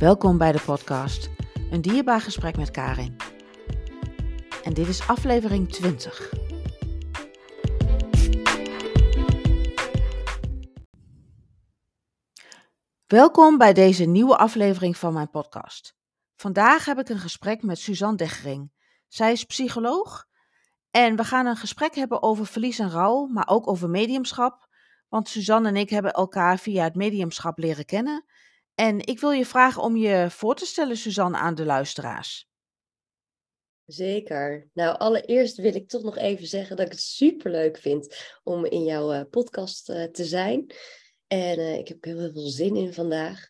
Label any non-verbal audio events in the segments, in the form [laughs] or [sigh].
Welkom bij de podcast Een dierbaar gesprek met Karin. En dit is aflevering 20. Welkom bij deze nieuwe aflevering van mijn podcast. Vandaag heb ik een gesprek met Suzanne Deggering. Zij is psycholoog en we gaan een gesprek hebben over verlies en rouw, maar ook over mediumschap. Want Suzanne en ik hebben elkaar via het mediumschap leren kennen. En ik wil je vragen om je voor te stellen, Suzanne, aan de luisteraars. Zeker. Nou, allereerst wil ik toch nog even zeggen dat ik het superleuk vind om in jouw uh, podcast uh, te zijn. En uh, ik heb heel veel zin in vandaag.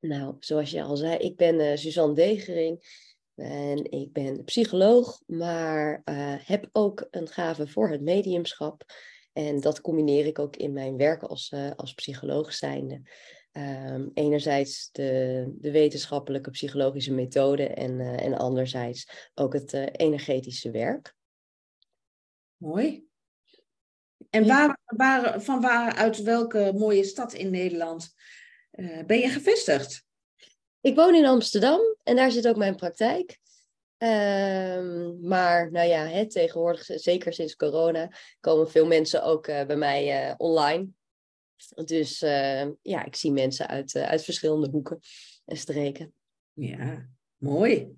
Nou, zoals je al zei, ik ben Suzanne Degering. En ik ben psycholoog, maar heb ook een gave voor het mediumschap. En dat combineer ik ook in mijn werk als, als psycholoog zijnde. Um, enerzijds de, de, wetenschappelijke psychologische methode en, uh, en anderzijds ook het uh, energetische werk. Mooi. En waar, waar, van waaruit welke mooie stad in Nederland uh, ben je gevestigd? Ik woon in Amsterdam en daar zit ook mijn praktijk. Um, maar nou ja, hè, tegenwoordig, zeker sinds corona, komen veel mensen ook bij mij online. Dus uh, ja, ik zie mensen uit, uh, uit verschillende hoeken en streken. Ja, mooi.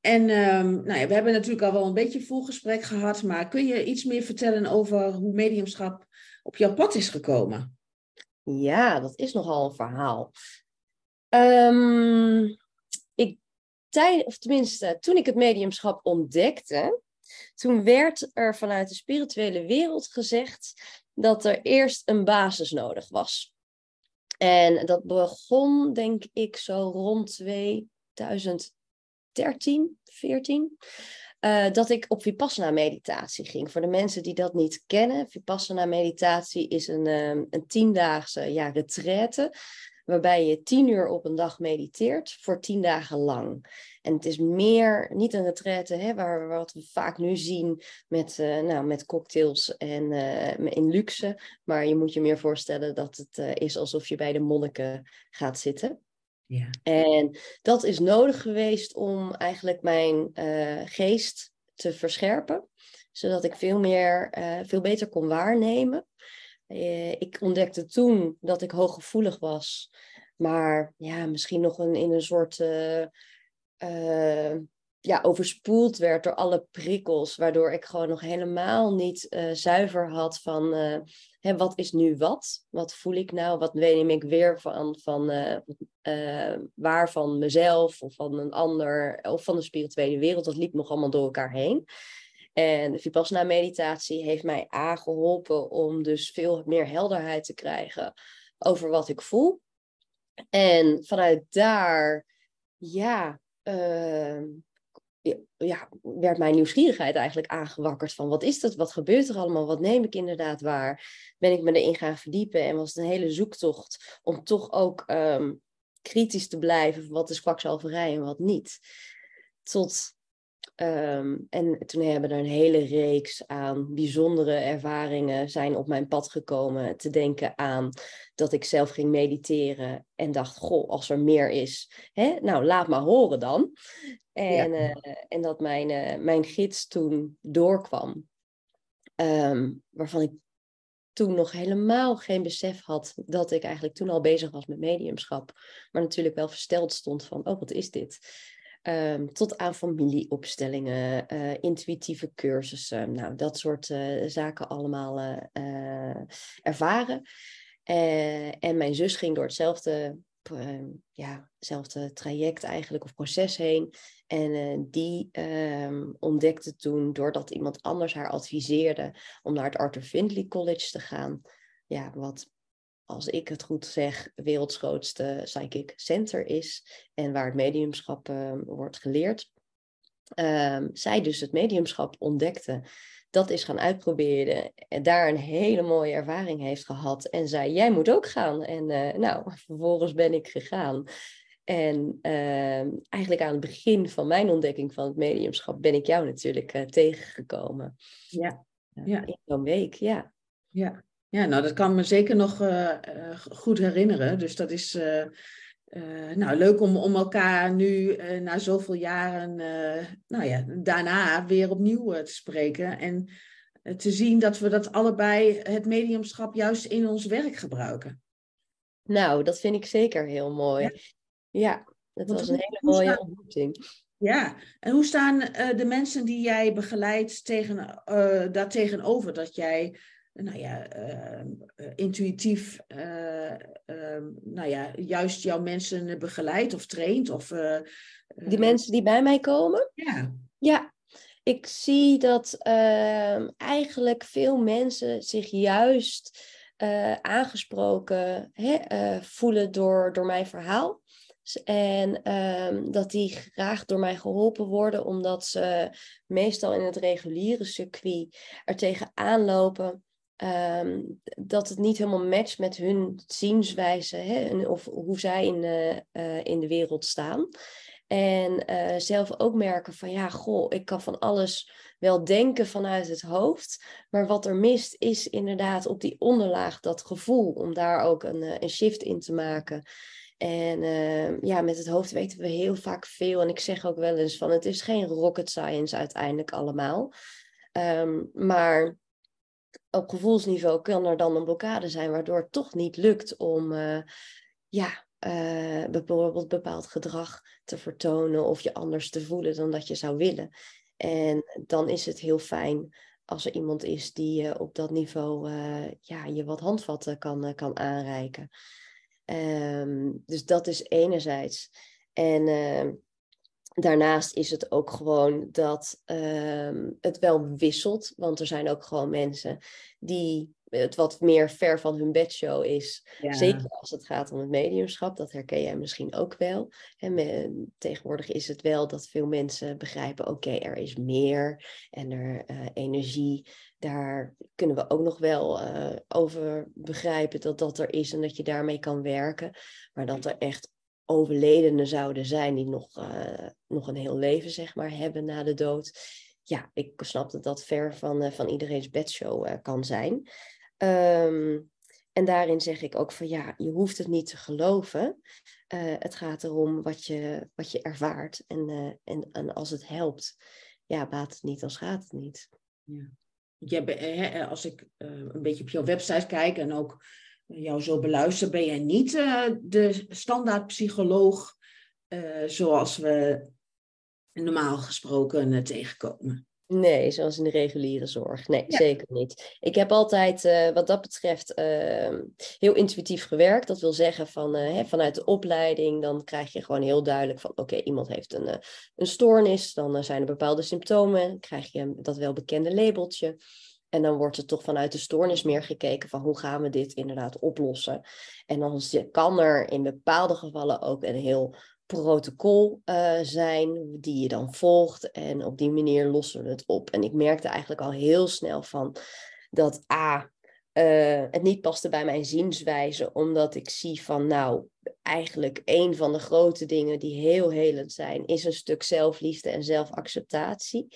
En um, nou ja, we hebben natuurlijk al wel een beetje voorgesprek gehad, maar kun je iets meer vertellen over hoe mediumschap op jouw pad is gekomen? Ja, dat is nogal een verhaal. Um, ik, of tenminste, toen ik het mediumschap ontdekte, toen werd er vanuit de spirituele wereld gezegd dat er eerst een basis nodig was. En dat begon, denk ik, zo rond 2013, 14. Uh, dat ik op Vipassana meditatie ging. Voor de mensen die dat niet kennen, Vipassana meditatie is een, um, een tiendaagse ja, retraite waarbij je tien uur op een dag mediteert voor tien dagen lang. En het is meer, niet een retraite, hè, waar, wat we vaak nu zien met, uh, nou, met cocktails en uh, in luxe. Maar je moet je meer voorstellen dat het uh, is alsof je bij de monniken gaat zitten. Ja. En dat is nodig geweest om eigenlijk mijn geest te verscherpen. Zodat ik veel meer, veel beter kon waarnemen. Ik ontdekte toen dat ik hooggevoelig was. Maar ja, misschien nog een, in een soort uh, ja, overspoeld werd door alle prikkels, waardoor ik gewoon nog helemaal niet zuiver had van hè, wat is nu wat? Wat voel ik nou? Wat neem ik weer van, van waar van mezelf of van een ander of van de spirituele wereld? Dat liep nog allemaal door elkaar heen. En de Vipassana meditatie heeft mij aangeholpen om dus veel meer helderheid te krijgen over wat ik voel. En vanuit daar, ja, uh, ja, werd mijn nieuwsgierigheid eigenlijk aangewakkerd van wat is dat, wat gebeurt er allemaal, wat neem ik inderdaad waar, ben ik me erin gaan verdiepen en was het een hele zoektocht om toch ook um, kritisch te blijven van wat is kwakzalverij en wat niet. Tot Um, en toen hebben er een hele reeks aan bijzondere ervaringen zijn op mijn pad gekomen. Te denken aan dat ik zelf ging mediteren en dacht, goh, als er meer is, hè, nou laat maar horen dan. En, ja. uh, en dat mijn, uh, mijn gids toen doorkwam, um, waarvan ik toen nog helemaal geen besef had dat ik eigenlijk toen al bezig was met mediumschap. Maar natuurlijk wel versteld stond van, oh wat is dit? Um, tot aan familieopstellingen, uh, intuïtieve cursussen, nou, dat soort uh, zaken allemaal uh, ervaren. en mijn zus ging door hetzelfde, ehm, ja, hetzelfde traject eigenlijk, of proces heen. En die um, ontdekte toen, doordat iemand anders haar adviseerde om naar het Arthur Findlay College te gaan, ja, wat als ik het goed zeg, werelds grootste psychic center is en waar het mediumschap uh, wordt geleerd. Um, zij dus het mediumschap ontdekte, dat is gaan uitproberen en daar een hele mooie ervaring heeft gehad en zei, jij moet ook gaan. En uh, nou, [laughs] vervolgens ben ik gegaan. En uh, eigenlijk aan het begin van mijn ontdekking van het mediumschap ben ik jou natuurlijk uh, tegengekomen. Ja. ja. In zo'n week, ja. Ja. Ja, nou dat kan me zeker nog uh, goed herinneren. Dus dat is uh, nou, leuk om, om elkaar nu na zoveel jaren, nou ja, daarna weer opnieuw te spreken. En te zien dat we dat allebei, het mediumschap, juist in ons werk gebruiken. Nou, dat vind ik zeker heel mooi. Ja, dat was een hele mooie ontmoeting. Ja, en hoe staan de mensen die jij begeleidt tegen, daar tegenover dat jij nou ja, ehm, eh, intuïtief, uh, nou ja, juist jouw mensen begeleidt of traint? Of, die mensen die bij mij komen? Ja. Ja, ik zie dat ehm, eigenlijk veel mensen zich juist aangesproken hè, voelen door, door mijn verhaal. En um, dat die graag door mij geholpen worden, omdat ze meestal in het reguliere circuit er tegenaan lopen Ehm, dat het niet helemaal matcht met hun zienswijze hè, of hoe zij in, uh, in de wereld staan. En uh, zelf ook merken van ja, goh, ik kan van alles wel denken vanuit het hoofd. Maar wat er mist is inderdaad op die onderlaag dat gevoel om daar ook een, een shift in te maken. En uh, ja, met het hoofd weten we heel vaak veel. En ik zeg ook wel eens van het is geen rocket science uiteindelijk allemaal. Um, maar op gevoelsniveau kan er dan een blokkade zijn, waardoor het toch niet lukt om uh, ja, uh, bijvoorbeeld bepaald gedrag te vertonen of je anders te voelen dan dat je zou willen. En dan is het heel fijn als er iemand is die uh, op dat niveau ja, je wat handvatten kan, kan aanreiken. Um, dus dat is enerzijds. En ehm, Daarnaast is het ook gewoon dat ehm, het wel wisselt. Want er zijn ook gewoon mensen die het wat meer ver van hun bedshow is. Zeker als het gaat om het mediumschap. Dat herken jij misschien ook wel. En tegenwoordig is het wel dat veel mensen begrijpen: oké, er is meer. En er uh, energie. Daar kunnen we ook nog wel uh, over begrijpen dat dat er is en dat je daarmee kan werken. Maar dat er echt overledenen zouden zijn die nog, uh, nog een heel leven zeg maar, hebben na de dood. Ja, ik snap dat dat ver van, uh, van iedereen's bedshow uh, kan zijn. Um, en daarin zeg ik ook van ja, je hoeft het niet te geloven. het gaat erom wat je, wat je ervaart. En, en, en als het helpt, ja, baat het niet, dan schaadt het niet. Ja. Als ik een beetje op jouw website kijk en ook jou zo beluister, ben jij niet uh, de standaard psycholoog uh, zoals we normaal gesproken uh, tegenkomen. Nee, zoals in de reguliere zorg. Nee, zeker niet. Ik heb altijd wat dat betreft ehm, heel intuïtief gewerkt. Dat wil zeggen van, hè, vanuit de opleiding, dan krijg je gewoon heel duidelijk van oké, iemand heeft een, een stoornis, dan zijn er bepaalde symptomen, krijg je dat welbekende labeltje. En dan wordt er toch vanuit de stoornis meer gekeken van hoe gaan we dit inderdaad oplossen. En dan kan er in bepaalde gevallen ook een heel protocol uh, zijn die je dan volgt. En op die manier lossen we het op. En ik merkte eigenlijk al heel snel van dat A, uh, het niet paste bij mijn zienswijze, omdat ik zie van nou, eigenlijk een van de grote dingen die heel helend zijn, is een stuk zelfliefde en zelfacceptatie.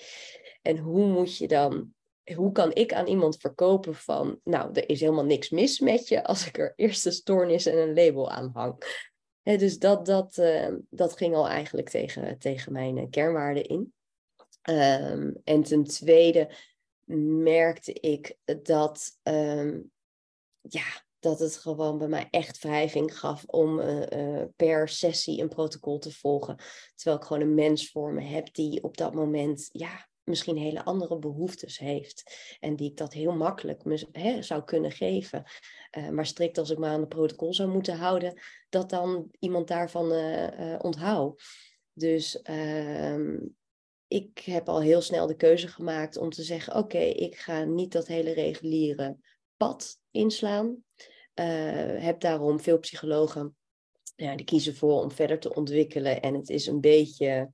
En hoe moet je dan hoe kan ik aan iemand verkopen van, nou, er is helemaal niks mis met je als ik er eerst een stoornis en een label aan hang. dus dat, dat, uh, dat ging al eigenlijk tegen, tegen mijn uh, kernwaarden in. Um, en ten tweede merkte ik dat, um, ja, dat het gewoon bij mij echt wrijving gaf om uh, per sessie een protocol te volgen. Terwijl ik gewoon een mens voor me heb die op dat moment, ja, misschien hele andere behoeftes heeft. En die ik dat heel makkelijk me, zou kunnen geven. Uh, maar strikt als ik me aan de protocol zou moeten houden, dat dan iemand daarvan uh, onthoudt. Dus ehm, ik heb al heel snel de keuze gemaakt om te zeggen: oké, ik ga niet dat hele reguliere pad inslaan. heb daarom veel psychologen ja, die kiezen voor om verder te ontwikkelen. En het is een beetje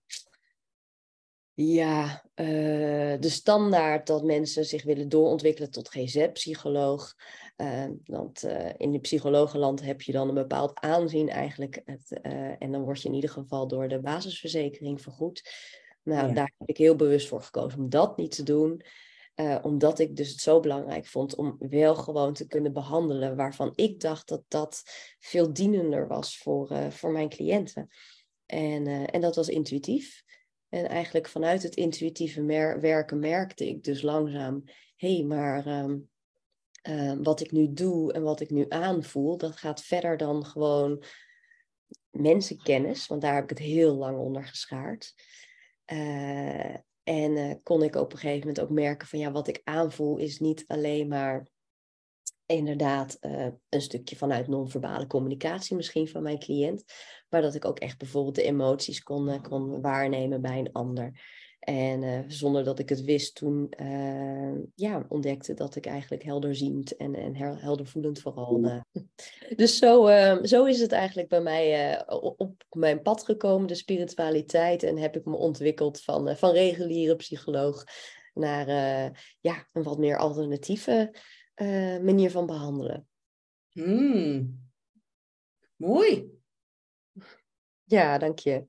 ja, uh, de standaard dat mensen zich willen doorontwikkelen tot GZ-psycholoog. Uh, want uh, in het psychologenland heb je dan een bepaald aanzien eigenlijk. Het, en dan word je in ieder geval door de basisverzekering vergoed. Nou, daar heb ik heel bewust voor gekozen om dat niet te doen. Omdat ik dus het zo belangrijk vond om wel gewoon te kunnen behandelen waarvan ik dacht dat dat veel dienender was voor, voor mijn cliënten. En, en dat was intuïtief. En eigenlijk vanuit het intuïtieve werken merkte ik dus langzaam, hé, hey, maar um, wat ik nu doe en wat ik nu aanvoel, dat gaat verder dan gewoon mensenkennis, want daar heb ik het heel lang onder geschaard. Uh, en uh, kon ik op een gegeven moment ook merken van ja, wat ik aanvoel is niet alleen maar inderdaad uh, een stukje vanuit non-verbale communicatie misschien van mijn cliënt, maar dat ik ook echt bijvoorbeeld de emoties kon, kon waarnemen bij een ander. En uh, zonder dat ik het wist, toen ja, ontdekte dat ik eigenlijk helderziend en, en heldervoelend vooral. [laughs] Dus zo, zo is het eigenlijk bij mij op mijn pad gekomen, de spiritualiteit. En heb ik me ontwikkeld van, van reguliere psycholoog naar ja, een wat meer alternatieve manier van behandelen. Hmm. Mooi. Ja, dank je.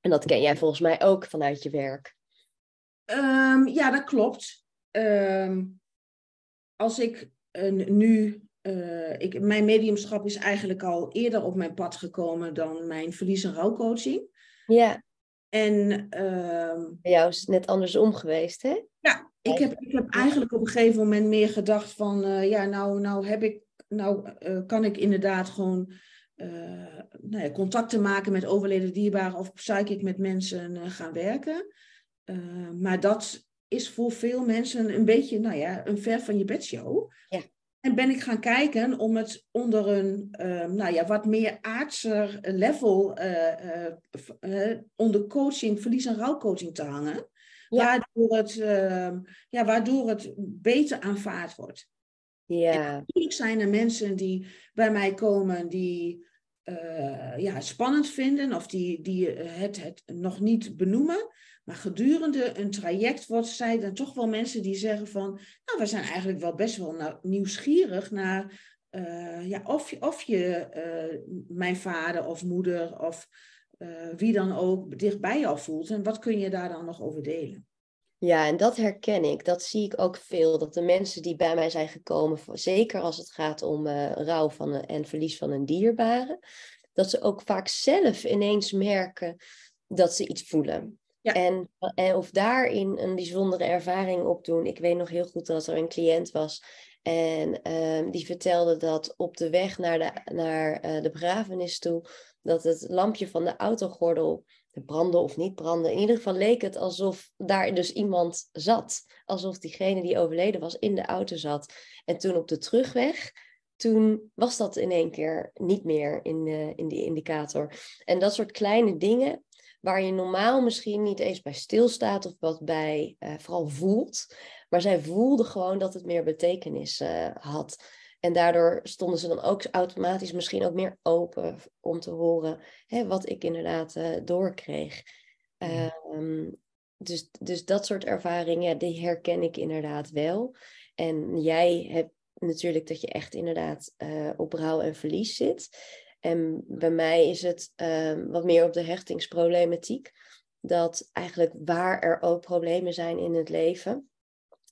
En dat ken jij volgens mij ook vanuit je werk. Um, ja, dat klopt. Um, als ik uh, nu. Uh, ik, mijn mediumschap is eigenlijk al eerder op mijn pad gekomen dan mijn verlies- en rouwcoaching. Ja. En. Bij jou is het net andersom geweest, hè? Ja, ik heb, ik heb eigenlijk op een gegeven moment meer gedacht van. Uh, ja, nou, nou heb ik. Nou kan ik inderdaad gewoon uh, nou ja, contacten maken met overleden dierbaren of psychic met mensen gaan werken. Maar dat is voor veel mensen een beetje, nou ja, een ver van je bedshow. Ja. En ben ik gaan kijken om het onder een, nou ja, wat meer aardser level onder coaching, verlies- en rouwcoaching te hangen. Ja. Waardoor, het, ja, waardoor het beter aanvaard wordt. Ja. natuurlijk zijn er mensen die bij mij komen die ja, spannend vinden of die, die het, het nog niet benoemen. Maar gedurende een traject wordt, zijn er toch wel mensen die zeggen van, nou, we zijn eigenlijk wel best wel nieuwsgierig naar uh, ja, of, je, of je uh, mijn vader of moeder of wie dan ook dichtbij jou voelt. En wat kun je daar dan nog over delen? Ja, en dat herken ik. Dat zie ik ook veel. Dat de mensen die bij mij zijn gekomen, zeker als het gaat om rouw van een, en verlies van een dierbare, dat ze ook vaak zelf ineens merken dat ze iets voelen. En, en of daarin een bijzondere ervaring opdoen. Ik weet nog heel goed dat er een cliënt was en uh, die vertelde dat op de weg naar de, naar, uh, de begrafenis toe, dat het lampje van de autogordel branden of niet branden. In ieder geval leek het alsof daar dus iemand zat. Alsof diegene die overleden was in de auto zat. En toen op de terugweg, toen was dat in één keer niet meer in, uh, in die indicator. En dat soort kleine dingen waar je normaal misschien niet eens bij stilstaat of wat bij uh, vooral voelt. Maar zij voelde gewoon dat het meer betekenis uh, had. En daardoor stonden ze dan ook automatisch misschien ook meer open om te horen hè, wat ik inderdaad uh, doorkreeg. Um, dus, dus dat soort ervaringen, die herken ik inderdaad wel. En jij hebt natuurlijk dat je echt inderdaad op rouw en verlies zit. En bij mij is het um, wat meer op de hechtingsproblematiek. Dat eigenlijk waar er ook problemen zijn in het leven,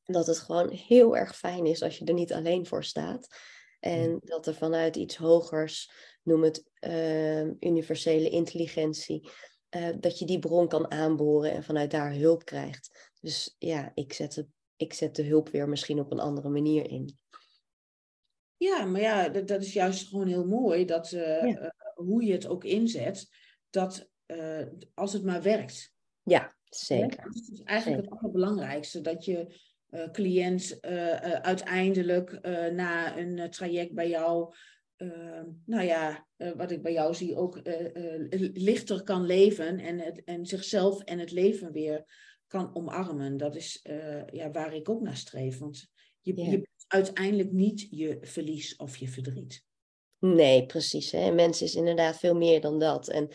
dat het gewoon heel erg fijn is als je er niet alleen voor staat. En dat er vanuit iets hogers, noem het uh, universele intelligentie, uh, dat je die bron kan aanboren en vanuit daar hulp krijgt. Dus ja, ik zet, de, ik zet de hulp weer misschien op een andere manier in. Ja, maar ja, dat, dat is juist gewoon heel mooi dat uh, ja. hoe je het ook inzet, dat als het maar werkt. Ja, zeker. dat is eigenlijk zeker. het allerbelangrijkste, dat je uh, cliënt uiteindelijk na een traject bij jou, nou ja, wat ik bij jou zie, ook lichter kan leven en, het, en zichzelf en het leven weer kan omarmen. Dat is ja, waar ik ook naar streef. Want je, ja. je bent uiteindelijk niet je verlies of je verdriet. Nee, precies. Hè? Mens is inderdaad veel meer dan dat. En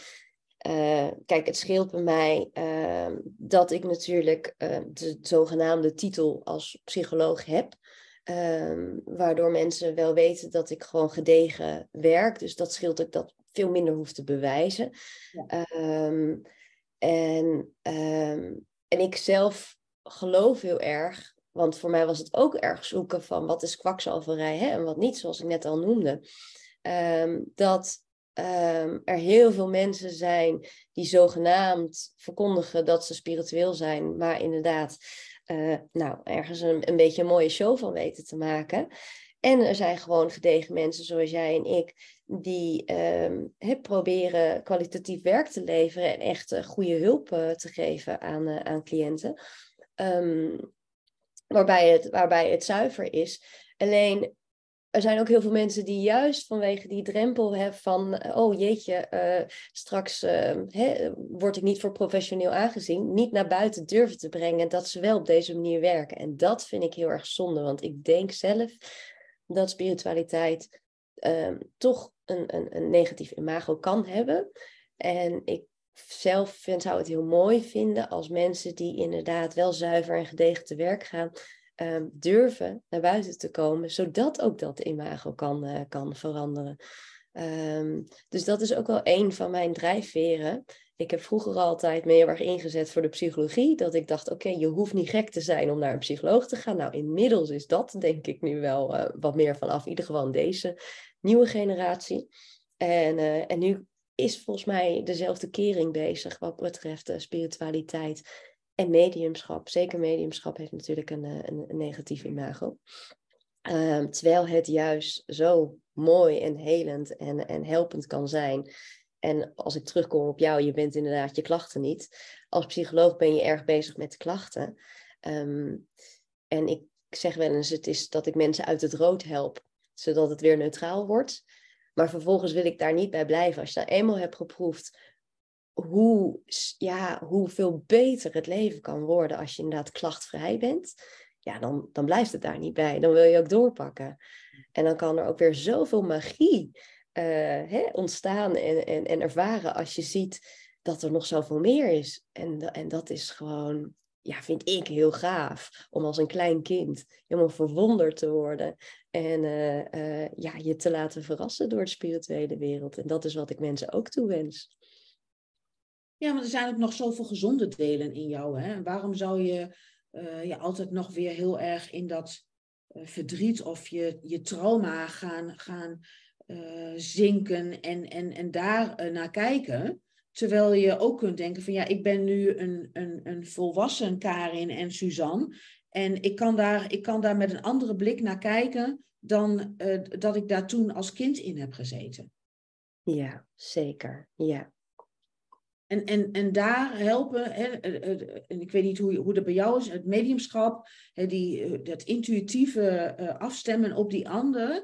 uh, kijk, het scheelt bij mij uh, dat ik natuurlijk uh, de zogenaamde titel als psycholoog heb. Ehm, waardoor mensen wel weten dat ik gewoon gedegen werk. Dus dat scheelt ook dat veel minder hoef te bewijzen. Ja. Um, en en ik zelf geloof heel erg, want voor mij was het ook erg zoeken van wat is kwakzalverij hè, en wat niet, zoals ik net al noemde. Ehm, dat um, er heel veel mensen zijn die zogenaamd verkondigen dat ze spiritueel zijn, maar inderdaad, uh, nou, ergens een, een beetje een mooie show van weten te maken. En er zijn gewoon gedegen mensen zoals jij en ik, die um, proberen kwalitatief werk te leveren en echt uh, goede hulp uh, te geven aan, aan cliënten. Um, waarbij, het, waarbij het zuiver is. Alleen er zijn ook heel veel mensen die juist vanwege die drempel hebben van, oh jeetje, uh, straks uh, word ik niet voor professioneel aangezien, niet naar buiten durven te brengen dat ze wel op deze manier werken. En dat vind ik heel erg zonde, want ik denk zelf dat spiritualiteit um, toch een, een, een negatief imago kan hebben. En ik zelf vind, zou het heel mooi vinden als mensen die inderdaad wel zuiver en gedegen te werk gaan, um, durven naar buiten te komen, zodat ook dat imago kan, uh, kan veranderen. Um, dus dat is ook wel een van mijn drijfveren. Ik heb vroeger altijd me heel erg ingezet voor de psychologie. Dat ik dacht, oké, je hoeft niet gek te zijn om naar een psycholoog te gaan. Nou, inmiddels is dat denk ik nu wel uh, wat meer vanaf. In ieder geval deze nieuwe generatie. En, uh, en nu is volgens mij dezelfde kering bezig wat betreft uh, spiritualiteit en mediumschap. Zeker mediumschap heeft natuurlijk een, een, een negatief imago. Um, terwijl het juist zo mooi en helend en, en helpend kan zijn. En als ik terugkom op jou, je bent inderdaad je klachten niet. Als psycholoog ben je erg bezig met klachten. Um, en ik zeg wel eens, het is dat ik mensen uit het rood help, zodat het weer neutraal wordt. Maar vervolgens wil ik daar niet bij blijven. Als je dat eenmaal hebt geproefd, hoe, ja, hoeveel beter het leven kan worden als je inderdaad klachtvrij bent, ja, dan, dan blijft het daar niet bij. Dan wil je ook doorpakken. En dan kan er ook weer zoveel magie uh, hè, ontstaan en, en, en ervaren als je ziet dat er nog zoveel meer is. En, en dat is gewoon, ja, vind ik heel gaaf. Om als een klein kind helemaal verwonderd te worden. En uh, uh, ja, je te laten verrassen door de spirituele wereld. En dat is wat ik mensen ook toewens. Ja, maar er zijn ook nog zoveel gezonde delen in jou. Hè? Waarom zou je uh, je altijd nog weer heel erg in dat verdriet of je, je trauma gaan, gaan zinken en, en, en daar naar kijken? Terwijl je ook kunt denken van ja, ik ben nu een, een, een volwassen Karin en Suzanne. En ik kan, daar, ik kan daar met een andere blik naar kijken dan dat ik daar toen als kind in heb gezeten. Ja, zeker. Ja. En, en, en daar helpen, hè, en ik weet niet hoe, hoe dat bij jou is, het mediumschap, hè, die, dat intuïtieve afstemmen op die ander,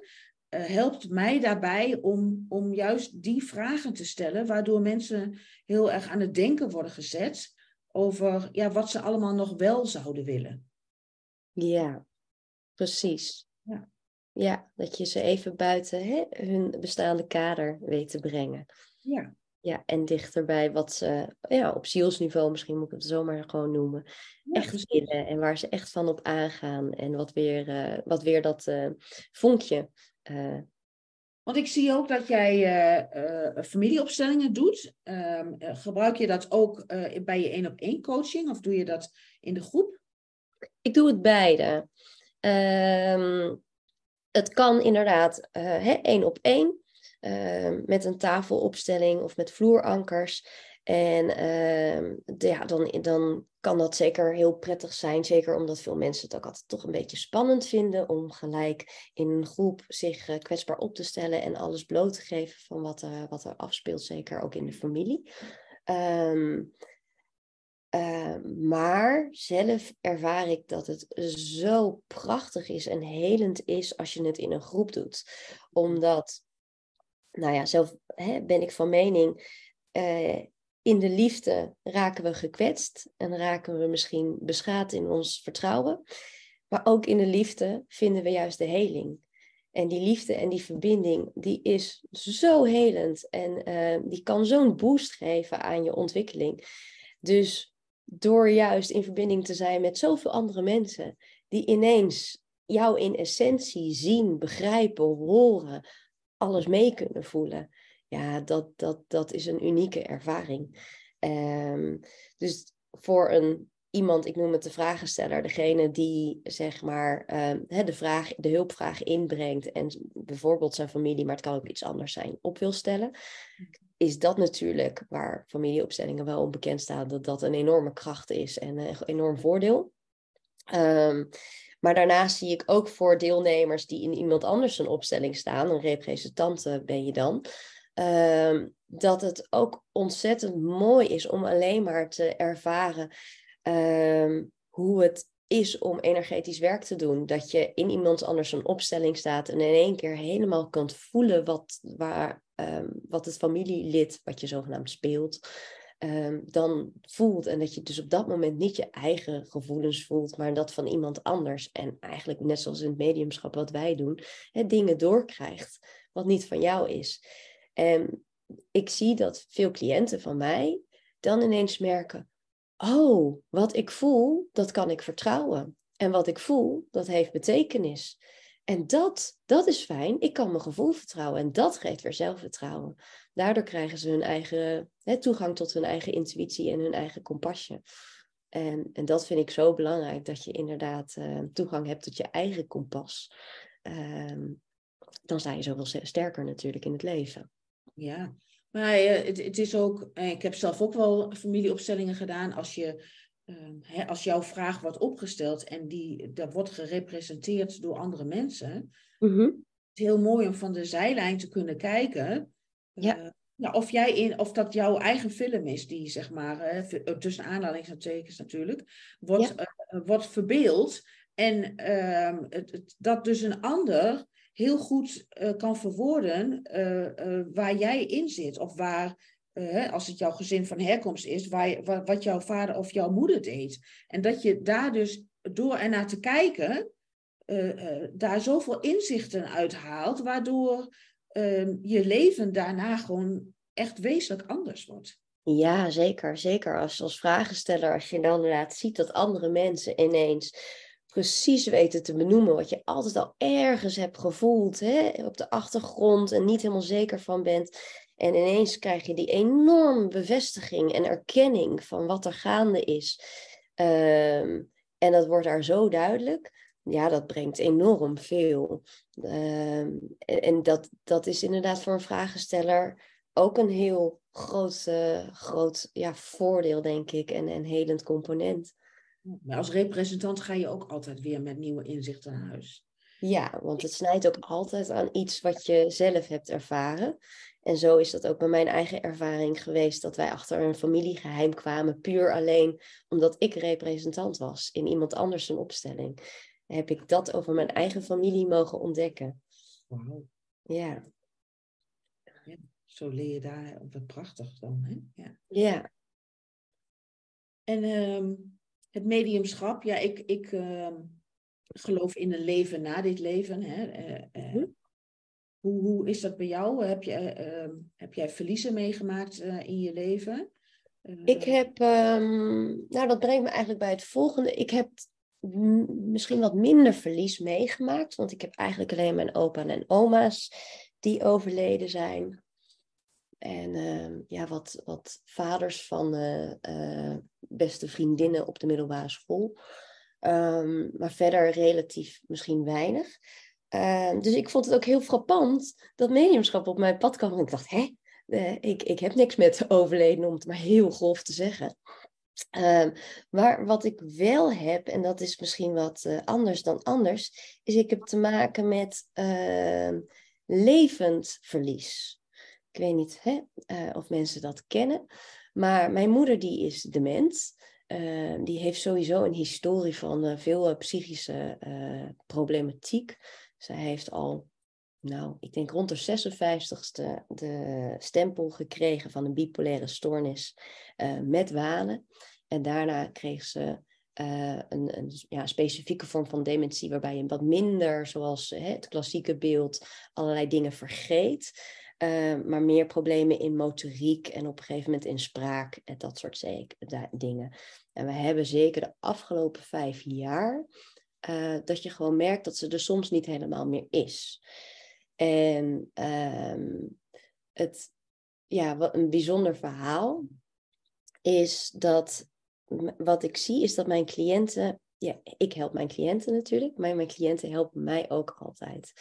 helpt mij daarbij om, om juist die vragen te stellen, waardoor mensen heel erg aan het denken worden gezet over ja, wat ze allemaal nog wel zouden willen. Ja, precies. Ja, ja dat je ze even buiten hè, hun bestaande kader weet te brengen. Ja. Ja, en dichterbij wat ze ja, op zielsniveau, misschien moet ik het zo maar gewoon noemen, ja, echt willen. En waar ze echt van op aangaan. En wat weer, uh, wat weer dat uh, vonkje. Uh... Want ik zie ook dat jij familieopstellingen doet. Ehm, gebruik je dat ook bij je één op één coaching of doe je dat in de groep? Ik doe het beide. Ehm, het kan inderdaad één op één. Ehm, met een tafelopstelling of met vloerankers. En uh, ja, dan, dan kan dat zeker heel prettig zijn. Zeker omdat veel mensen het ook altijd toch een beetje spannend vinden om gelijk in een groep zich uh, kwetsbaar op te stellen en alles bloot te geven van wat, wat er afspeelt, zeker ook in de familie. Um, maar zelf ervaar ik dat het zo prachtig is en helend is als je het in een groep doet. Omdat nou ja, zelf hè, ben ik van mening, uh, in de liefde raken we gekwetst en raken we misschien beschaad in ons vertrouwen. Maar ook in de liefde vinden we juist de heling. En die liefde en die verbinding, die is zo helend en uh, die kan zo'n boost geven aan je ontwikkeling. Dus door juist in verbinding te zijn met zoveel andere mensen, die ineens jou in essentie zien, begrijpen, horen, alles mee kunnen voelen. Ja, dat, dat, dat is een unieke ervaring. Um, dus voor een iemand, ik noem het de vragensteller, degene die zeg maar uh, de, vraag, de hulpvraag inbrengt en bijvoorbeeld zijn familie, maar het kan ook iets anders zijn, op wil stellen, is dat natuurlijk waar familieopstellingen wel onbekend staan, dat dat een enorme kracht is en een enorm voordeel. Um, maar daarnaast zie ik ook voor deelnemers die in iemand anders een opstelling staan, een representante ben je dan, uh, dat het ook ontzettend mooi is om alleen maar te ervaren uh, hoe het is om energetisch werk te doen. Dat je in iemand anders een opstelling staat en in één keer helemaal kunt voelen wat, waar, um, wat het familielid, wat je zogenaamd speelt, um, dan voelt. En dat je dus op dat moment niet je eigen gevoelens voelt, maar dat van iemand anders. En eigenlijk net zoals in het mediumschap wat wij doen, hè, dingen doorkrijgt wat niet van jou is. En ik zie dat veel cliënten van mij dan ineens merken, oh, wat ik voel, dat kan ik vertrouwen. En wat ik voel, dat heeft betekenis. En dat, dat is fijn. Ik kan mijn gevoel vertrouwen. En dat geeft weer zelfvertrouwen. Daardoor krijgen ze hun eigen hè, toegang tot hun eigen intuïtie en hun eigen kompasje. En, en dat vind ik zo belangrijk, dat je inderdaad uh, toegang hebt tot je eigen kompas. Uh, dan sta je zoveel sterker natuurlijk in het leven. Ja, maar uh, het, het, is ook, eh, ik heb zelf ook wel familieopstellingen gedaan. Als, je, ehm, hè, als jouw vraag wordt opgesteld en die, dat wordt gerepresenteerd door andere mensen. Mm -hmm. Het is heel mooi om van de zijlijn te kunnen kijken. Ja. Nou, of, jij in, of dat jouw eigen film is, die zeg maar, tussen aanhalingstekens natuurlijk, wordt, ja. wordt verbeeld. En ehm, het, het, dat dus een ander heel goed uh, kan verwoorden uh, uh, waar jij in zit. Of waar, als het jouw gezin van herkomst is, waar, wat jouw vader of jouw moeder deed. En dat je daar dus door er naar te kijken, daar zoveel inzichten uit haalt, waardoor ehm, je leven daarna gewoon echt wezenlijk anders wordt. Ja, zeker. Zeker als, als vragensteller, als je dan inderdaad ziet dat andere mensen ineens precies weten te benoemen wat je altijd al ergens hebt gevoeld hè, op de achtergrond en niet helemaal zeker van bent. En ineens krijg je die enorme bevestiging en erkenning van wat er gaande is. Um, en dat wordt daar zo duidelijk. Ja, dat brengt enorm veel. Um, en dat, dat is inderdaad voor een vragensteller ook een heel groot, groot ja, voordeel, denk ik, en een helend component. Maar als representant ga je ook altijd weer met nieuwe inzichten naar huis. Ja, want het snijdt ook altijd aan iets wat je zelf hebt ervaren. En zo is dat ook bij mijn eigen ervaring geweest, dat wij achter een familiegeheim kwamen, puur alleen omdat ik representant was in iemand anders een opstelling. Heb ik dat over mijn eigen familie mogen ontdekken. Wauw. Ja. ja. Zo leer je daar wat prachtig dan, hè? Ja. ja. En um, het mediumschap, ja, ik, ik uh, geloof in een leven na dit leven. Hè? Uh, uh, hoe, hoe is dat bij jou? Heb, je, ehm, heb jij verliezen meegemaakt eh, in je leven? ik heb, um, nou dat brengt me eigenlijk bij het volgende. Ik heb misschien wat minder verlies meegemaakt, want ik heb eigenlijk alleen mijn opa en oma's die overleden zijn. En uh, ja, wat, wat vaders van uh, beste vriendinnen op de middelbare school. Um, maar verder relatief misschien weinig. Uh, dus ik vond het ook heel frappant dat mediumschap op mijn pad kwam. En ik dacht, hè, ik, ik heb niks met [laughs] overleden, om het maar heel grof te zeggen. Maar wat ik wel heb, en dat is misschien wat uh, anders dan anders, is ik heb te maken met levend verlies. Ik weet niet hè, uh, of mensen dat kennen. Maar mijn moeder die is dement. Uh, die heeft sowieso een historie van uh, veel psychische problematiek. Zij heeft al, nou, ik denk rond de 56ste de stempel gekregen van een bipolaire stoornis met wanen. En daarna kreeg ze een, een ja, specifieke vorm van dementie, waarbij je wat minder, zoals hè, het klassieke beeld, allerlei dingen vergeet. Uh, maar meer problemen in motoriek en op een gegeven moment in spraak en dat soort dingen. En we hebben zeker de afgelopen vijf jaar uh, dat je gewoon merkt dat ze er soms niet helemaal meer is. En um, het, ja, wat een bijzonder verhaal is dat wat ik zie is dat mijn cliënten, ja, ik help mijn cliënten natuurlijk, maar mijn cliënten helpen mij ook altijd.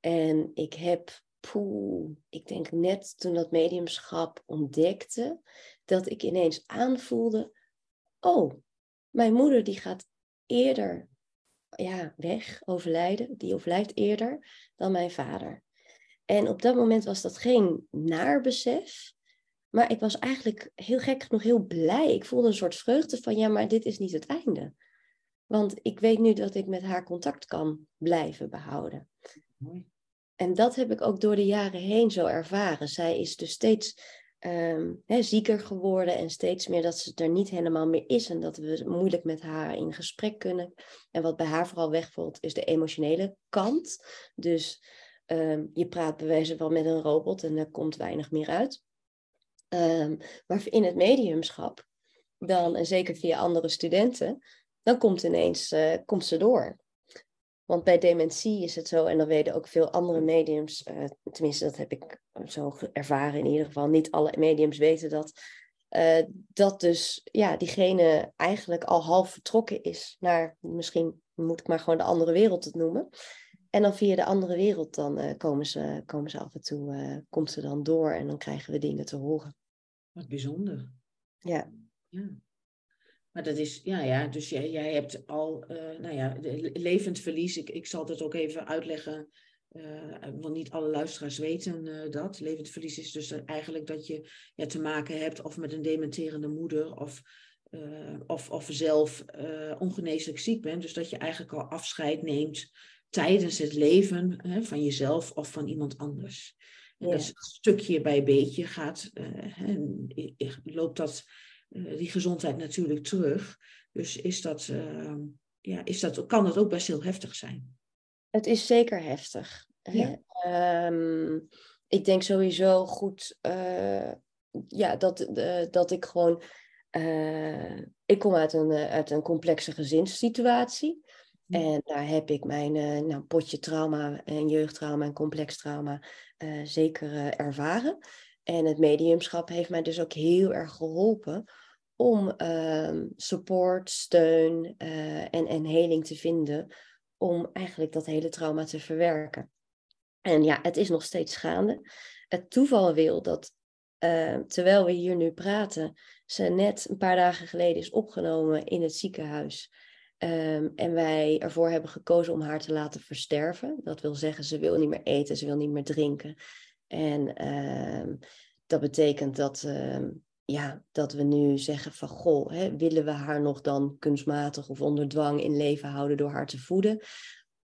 En ik heb, poeh, ik denk net toen dat mediumschap ontdekte, dat ik ineens aanvoelde, oh, mijn moeder die gaat eerder ja, weg, overlijden. Die overlijdt eerder dan mijn vader. En op dat moment was dat geen naarbesef. Maar ik was eigenlijk heel gek genoeg heel blij. Ik voelde een soort vreugde van ja, maar dit is niet het einde. Want ik weet nu dat ik met haar contact kan blijven behouden. Mooi. En dat heb ik ook door de jaren heen zo ervaren. Zij is dus steeds um, zieker geworden en steeds meer dat ze er niet helemaal meer is en dat we moeilijk met haar in gesprek kunnen. En wat bij haar vooral wegvalt is de emotionele kant. Dus um, je praat bewezen wel met een robot en er komt weinig meer uit. Um, maar in het mediumschap, dan, en zeker via andere studenten, dan komt ineens uh, komt ze door. Want bij dementie is het zo, en dat weten ook veel andere mediums, uh, tenminste dat heb ik zo ervaren in ieder geval, niet alle mediums weten dat, uh, dat dus ja, diegene eigenlijk al half vertrokken is naar, misschien moet ik maar gewoon de andere wereld het noemen. En dan via de andere wereld dan uh, komen, ze, komen ze af en toe, komt ze dan door en dan krijgen we dingen te horen. Wat bijzonder. Ja. ja. Maar dat is, ja, ja, dus jij, jij hebt al, uh, nou ja, levend verlies. Ik, ik zal het ook even uitleggen, uh, want niet alle luisteraars weten uh, dat. Levend verlies is dus eigenlijk dat je ja, te maken hebt of met een dementerende moeder of, of, of zelf ongeneeslijk ziek bent. Dus dat je eigenlijk al afscheid neemt tijdens het leven hè, van jezelf of van iemand anders. En ja. dat stukje bij beetje gaat, loopt dat eh, die gezondheid natuurlijk terug. Dus is dat, uh, ja, is dat, kan dat ook best heel heftig zijn. Het is zeker heftig. Ja. Um, ik denk sowieso goed uh, ja, dat, uh, dat ik gewoon. ik kom uit een, uit een complexe gezinssituatie. En daar heb ik mijn nou, potje trauma en jeugdtrauma en complex trauma zeker ervaren. En het mediumschap heeft mij dus ook heel erg geholpen om uh, support, steun uh, en, en heling te vinden om eigenlijk dat hele trauma te verwerken. En ja, het is nog steeds gaande. Het toeval wil dat uh, terwijl we hier nu praten, ze net een paar dagen geleden is opgenomen in het ziekenhuis. Um, en wij ervoor hebben gekozen om haar te laten versterven. Dat wil zeggen, ze wil niet meer eten, ze wil niet meer drinken. En ehm, dat betekent dat ehm, ja, dat we nu zeggen van goh, hè, willen we haar nog dan kunstmatig of onder dwang in leven houden door haar te voeden?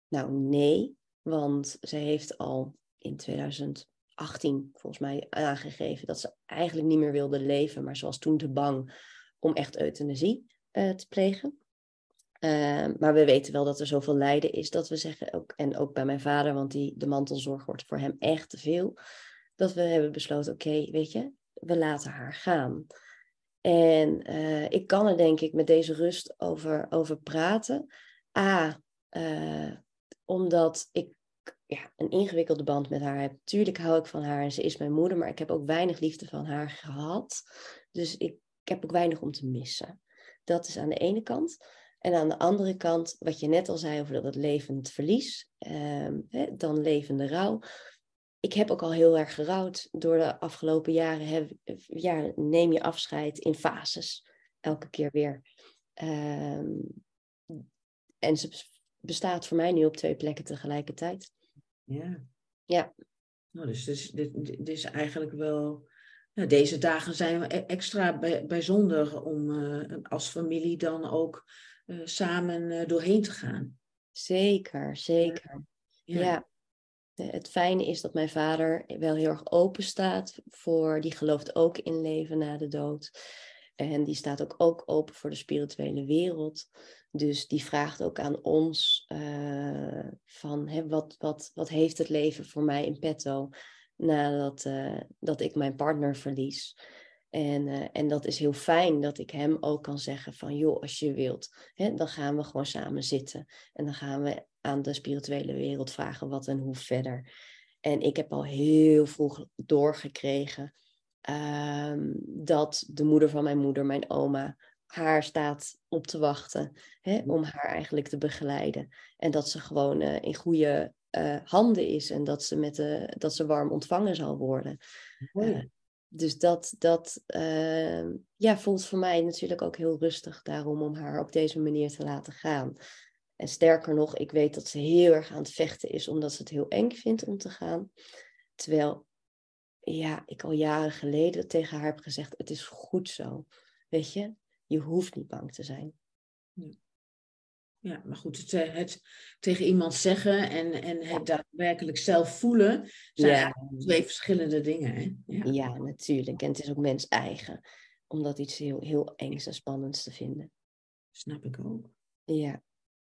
Nou nee, want ze heeft al in 2018 volgens mij aangegeven dat ze eigenlijk niet meer wilde leven, maar ze was toen te bang om echt euthanasie uh, te plegen. Uh, maar we weten wel dat er zoveel lijden is dat we zeggen, ook, en ook bij mijn vader, want die, de mantelzorg wordt voor hem echt te veel, dat we hebben besloten, oké, weet je, we laten haar gaan. En uh, ik kan er denk ik met deze rust over, over praten. A, uh, omdat ik ja, een ingewikkelde band met haar heb. Tuurlijk hou ik van haar en ze is mijn moeder, maar ik heb ook weinig liefde van haar gehad. Dus ik, heb ook weinig om te missen. Dat is aan de ene kant. En aan de andere kant, wat je net al zei over dat het levend verlies, hè, dan levende rouw ik heb ook al heel erg gerouwd door de afgelopen jaren. Heb, ja, neem je afscheid in fases, elke keer weer. Um, en ze bestaat voor mij nu op twee plekken tegelijkertijd. Ja. Ja. Nou, dus dit, dit, dit is eigenlijk wel. Nou, deze dagen zijn e-, extra bij, bijzonder om uh, als familie dan ook uh, samen uh, doorheen te gaan. Zeker, zeker. ja. ja. Het fijne is dat mijn vader wel heel erg open staat voor, die gelooft ook in leven na de dood. En die staat ook, ook open voor de spirituele wereld. Dus die vraagt ook aan ons uh, van hè, wat, wat, wat heeft het leven voor mij in petto nadat uh, dat ik mijn partner verlies. En, uh, en dat is heel fijn dat ik hem ook kan zeggen van joh, als je wilt, hè, dan gaan we gewoon samen zitten. En dan gaan we aan de spirituele wereld vragen wat en hoe verder. En ik heb al heel vroeg doorgekregen um, dat de moeder van mijn moeder, mijn oma, haar staat op te wachten. Hè, om haar eigenlijk te begeleiden. En dat ze gewoon eh, in goede eh, handen is. En dat ze, met de, dat ze warm ontvangen zal worden. Uh, dus dat, dat ehm, ja, voelt voor mij natuurlijk ook heel rustig daarom om haar op deze manier te laten gaan. En sterker nog, ik weet dat ze heel erg aan het vechten is omdat ze het heel eng vindt om te gaan. Terwijl, ja, ik al jaren geleden tegen haar heb gezegd, het is goed zo. Weet je, je hoeft niet bang te zijn. Ja, maar goed, het, eh, het, tegen iemand zeggen en, en het daadwerkelijk zelf voelen, zijn ja. twee verschillende dingen. Hè? Ja. ja. natuurlijk. En het is ook mens eigen om dat iets heel, heel engs en spannends te vinden. Snap ik ook. Ja,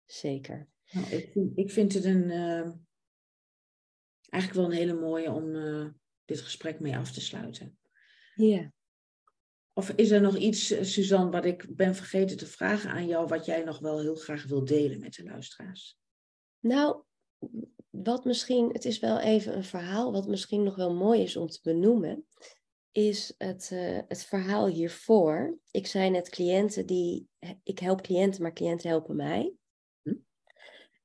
zeker. Nou, ik, vind, ik vind het een, uh, eigenlijk wel een hele mooie om uh, dit gesprek mee af te sluiten. Ja. Of is er nog iets, eh, Suzanne, wat ik ben vergeten te vragen aan jou, wat jij nog wel heel graag wil delen met de luisteraars? Nou, wat misschien, het is wel even een verhaal, wat misschien nog wel mooi is om te benoemen, is het, uh, het verhaal hiervoor. Ik zei net cliënten die, ik help cliënten, maar cliënten helpen mij. Hm?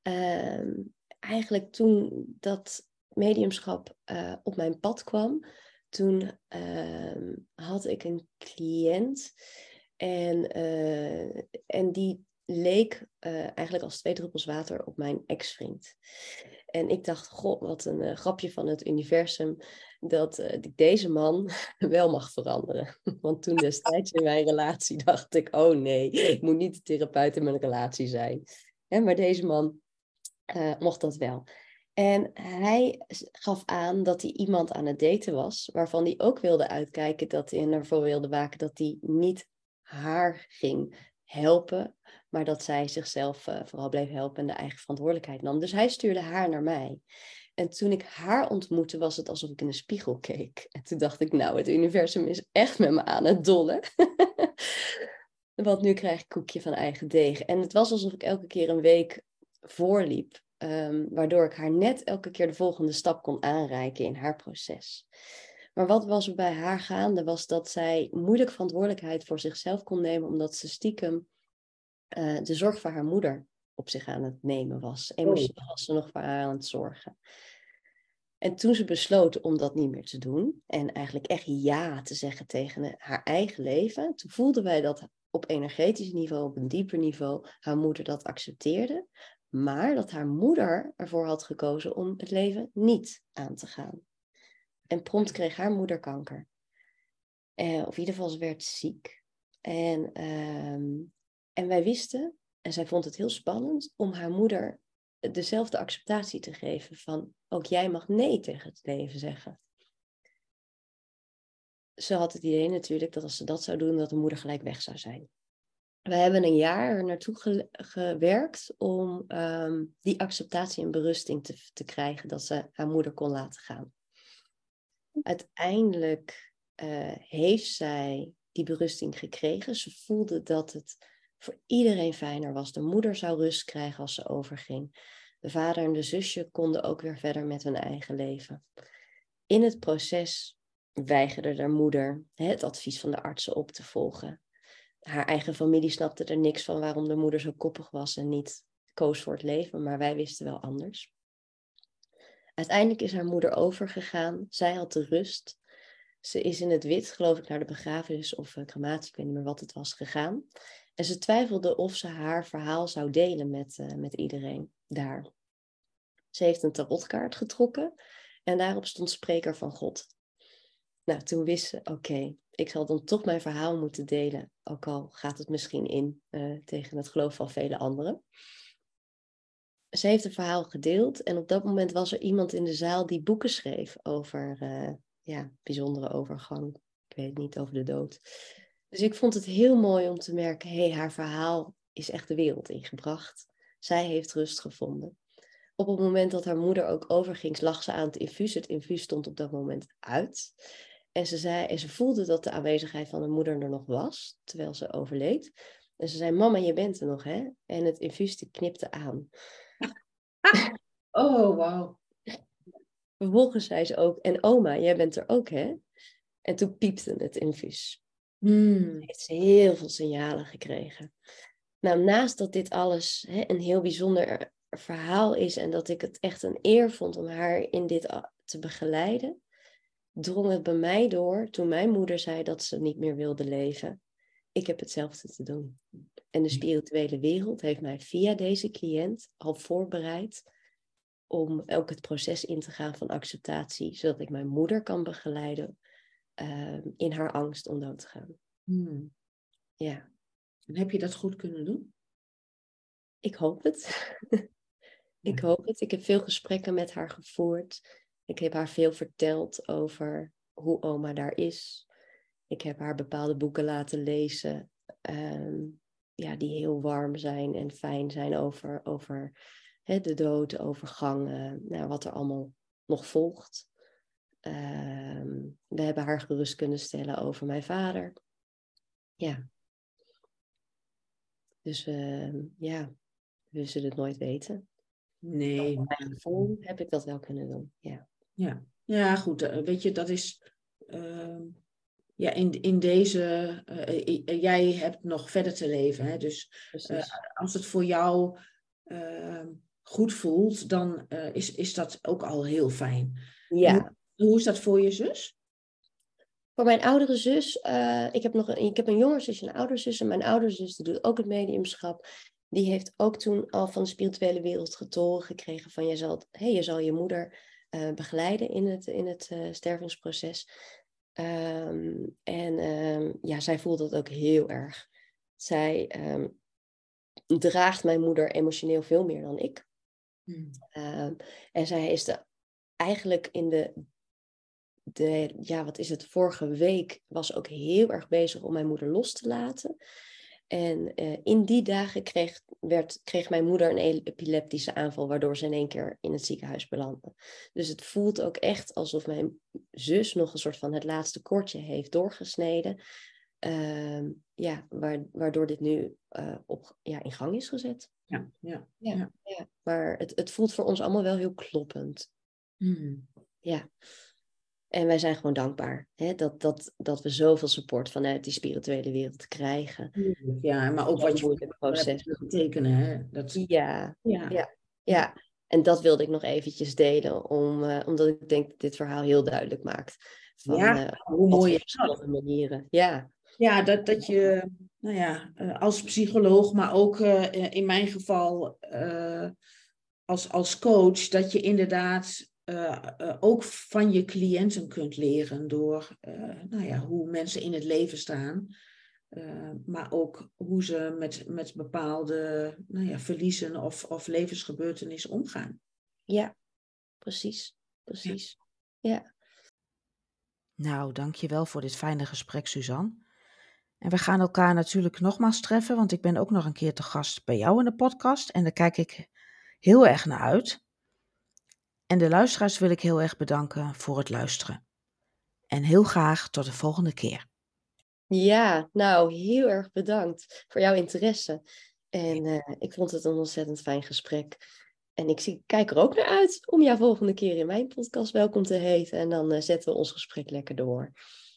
Uh, eigenlijk toen dat mediumschap uh, op mijn pad kwam, toen uh, had ik een cliënt en, uh, en die leek uh, eigenlijk als twee druppels water op mijn ex-vriend. En ik dacht, goh, wat een uh, grapje van het universum dat ik deze man [laughs] wel mag veranderen. [laughs] Want toen destijds in mijn relatie [laughs] dacht ik, oh nee, ik moet niet de therapeut in mijn relatie zijn. Hè, maar deze man mocht dat wel. En hij gaf aan dat hij iemand aan het daten was, waarvan hij ook wilde uitkijken dat hij ervoor wilde waken dat hij niet haar ging helpen, maar dat zij zichzelf uh, vooral bleef helpen en de eigen verantwoordelijkheid nam. Dus hij stuurde haar naar mij. En toen ik haar ontmoette, was het alsof ik in een spiegel keek. [laughs] En toen dacht ik, nou, het universum is echt met me aan het dollen. [laughs] Want nu krijg ik koekje van eigen deeg. En het was alsof ik elke keer een week voorliep Um, waardoor ik haar net elke keer de volgende stap kon aanreiken in haar proces. Maar wat was er bij haar gaande, was dat zij moeilijk verantwoordelijkheid voor zichzelf kon nemen, omdat ze stiekem uh, de zorg voor haar moeder op zich aan het nemen was. Emotioneel was ze nog voor haar aan het zorgen. En toen ze besloot om dat niet meer te doen en eigenlijk echt ja te zeggen tegen haar eigen leven, toen voelden wij dat op energetisch niveau, op een dieper niveau, haar moeder dat accepteerde, maar dat haar moeder ervoor had gekozen om het leven niet aan te gaan. En prompt kreeg haar moeder kanker. Eh, of in ieder geval, ze werd ziek. En, ehm, en wij wisten, en zij vond het heel spannend, om haar moeder dezelfde acceptatie te geven van ook jij mag nee tegen het leven zeggen. Ze had het idee natuurlijk dat als ze dat zou doen, dat de moeder gelijk weg zou zijn we hebben een jaar naartoe gewerkt om ehm, die acceptatie en berusting te, te krijgen dat ze haar moeder kon laten gaan. Uiteindelijk uh, heeft zij die berusting gekregen. Ze voelde dat het voor iedereen fijner was. De moeder zou rust krijgen als ze overging. De vader en de zusje konden ook weer verder met hun eigen leven. In het proces weigerde de moeder het advies van de artsen op te volgen haar eigen familie snapte er niks van waarom de moeder zo koppig was en niet koos voor het leven, maar wij wisten wel anders. Uiteindelijk is haar moeder overgegaan. Zij had de rust. Ze is in het wit, geloof ik, naar de begrafenis of uh, crematie, ik weet niet meer wat het was, gegaan. En ze twijfelde of ze haar verhaal zou delen met, uh, met iedereen daar. Ze heeft een tarotkaart getrokken en daarop stond spreker van God. Nou, toen wist ze, oké, ik zal dan toch mijn verhaal moeten delen, ook al gaat het misschien in uh, tegen het geloof van vele anderen. Ze heeft het verhaal gedeeld en op dat moment was er iemand in de zaal die boeken schreef over uh, ja, bijzondere overgang. Ik weet niet, over de dood. Dus ik vond het heel mooi om te merken, hé, hey, haar verhaal is echt de wereld ingebracht. Zij heeft rust gevonden. Op het moment dat haar moeder ook overging, lag ze aan het infuus. Het infuus stond op dat moment uit. En ze, zei, en ze voelde dat de aanwezigheid van de moeder er nog was, terwijl ze overleed. En ze zei, mama, je bent er nog, hè? En het infuus knipte aan. [laughs] Oh, wauw. Vervolgens zei ze ook, en oma, jij bent er ook, hè? En toen piepte het infuus. Hmm. Heeft ze heel veel signalen gekregen. Nou, naast dat dit alles hè, een heel bijzonder verhaal is en dat ik het echt een eer vond om haar in dit te begeleiden, drong het bij mij door toen mijn moeder zei dat ze niet meer wilde leven. Ik heb hetzelfde te doen. En de spirituele wereld heeft mij via deze cliënt al voorbereid om ook het proces in te gaan van acceptatie, zodat ik mijn moeder kan begeleiden ehm, in haar angst om dood te gaan. Hmm. Ja. En heb je dat goed kunnen doen? Ik hoop het. [laughs] ik hoop het. Ik heb veel gesprekken met haar gevoerd. Ik heb haar veel verteld over hoe oma daar is. Ik heb haar bepaalde boeken laten lezen. Ehm, ja, die heel warm zijn en fijn zijn over, over de dood, over gangen, nou, wat er allemaal nog volgt. Ehm, we hebben haar gerust kunnen stellen over mijn vader. Ja. Dus uh, ja, we zullen het nooit weten. Nee. Op mijn gevoel heb ik dat wel kunnen doen. Ja, ja. ja goed. Eh, weet je, dat is. Uh, ja, in, in deze. Uh, jij hebt nog verder te leven. Hè? Dus als het voor jou ehm, goed voelt, dan is, is dat ook al heel fijn. Ja. Hoe, hoe is dat voor je zus? Voor mijn oudere zus, ik, heb nog een, ik heb een jongere zus en een oudere zus. En mijn oudere zus die doet ook het mediumschap. Die heeft ook toen al van de spirituele wereld getoren gekregen van je zal, hey, je, zal je moeder uh, begeleiden in het, in het uh, stervingsproces. Um, en um, ja, zij voelt dat ook heel erg. Zij um, draagt mijn moeder emotioneel veel meer dan ik. Hmm. en zij is de, eigenlijk in de de, ja, wat is het, vorige week was ook heel erg bezig om mijn moeder los te laten. En uh, in die dagen kreeg, werd, kreeg mijn moeder een epileptische aanval, waardoor ze in één keer in het ziekenhuis belandde. Dus het voelt ook echt alsof mijn zus nog een soort van het laatste kortje heeft doorgesneden. Uh, ja, waardoor dit nu uh, op, ja, in gang is gezet. Ja, ja, ja. ja. ja. Maar het, het voelt voor ons allemaal wel heel kloppend. Mm. Ja. En wij zijn gewoon dankbaar hè, dat, dat, dat we zoveel support vanuit die spirituele wereld krijgen. Ja, maar ook wat je het proces betekenen. Hè? Dat... Ja, ja. ja, ja. En dat wilde ik nog eventjes delen, om, uh, omdat ik denk dat dit verhaal heel duidelijk maakt. Van, ja, uh, hoe mooi is dat? manieren. Ja, ja dat, dat je nou ja, uh, als psycholoog, maar ook in mijn geval als, als coach, dat je inderdaad uh, uh, ook van je cliënten kunt leren door uh, nou ja, hoe mensen in het leven staan. maar ook hoe ze met, met bepaalde nou ja, verliezen of, of levensgebeurtenissen omgaan. Ja, precies. Precies. Ja. ja. Nou, dankjewel voor dit fijne gesprek, Suzanne. En we gaan elkaar natuurlijk nogmaals treffen, want ik ben ook nog een keer te gast bij jou in de podcast. En daar kijk ik heel erg naar uit. En de luisteraars wil ik heel erg bedanken voor het luisteren. En heel graag tot de volgende keer. Ja, nou, heel erg bedankt voor jouw interesse. En uh, ik vond het een ontzettend fijn gesprek. En ik zie, kijk er ook naar uit om jou volgende keer in mijn podcast welkom te heten. En dan uh, zetten we ons gesprek lekker door.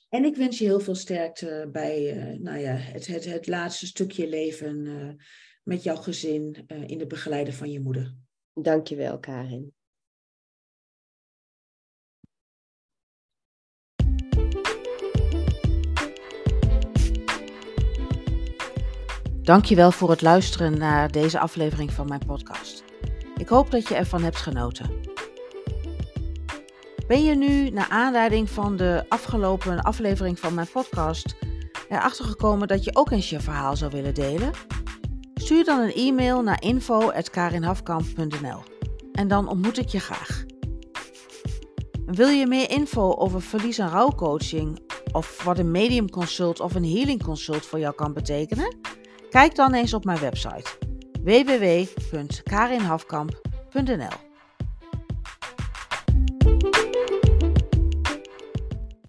En ik wens je heel veel sterkte bij uh, nou ja, het, het, het laatste stukje leven met jouw gezin in de begeleiden van je moeder. Dankjewel, Karin. Dankjewel voor het luisteren naar deze aflevering van mijn podcast. Ik hoop dat je ervan hebt genoten. Ben je nu, naar aanleiding van de afgelopen aflevering van mijn podcast, erachter gekomen dat je ook eens je verhaal zou willen delen? Stuur dan een e-mail naar info.karinhafkamp.nl en dan ontmoet ik je graag. Wil je meer info over verlies- en rouwcoaching of wat een medium consult of een healing consult voor jou kan betekenen? Kijk dan eens op mijn website www.karinhafkamp.nl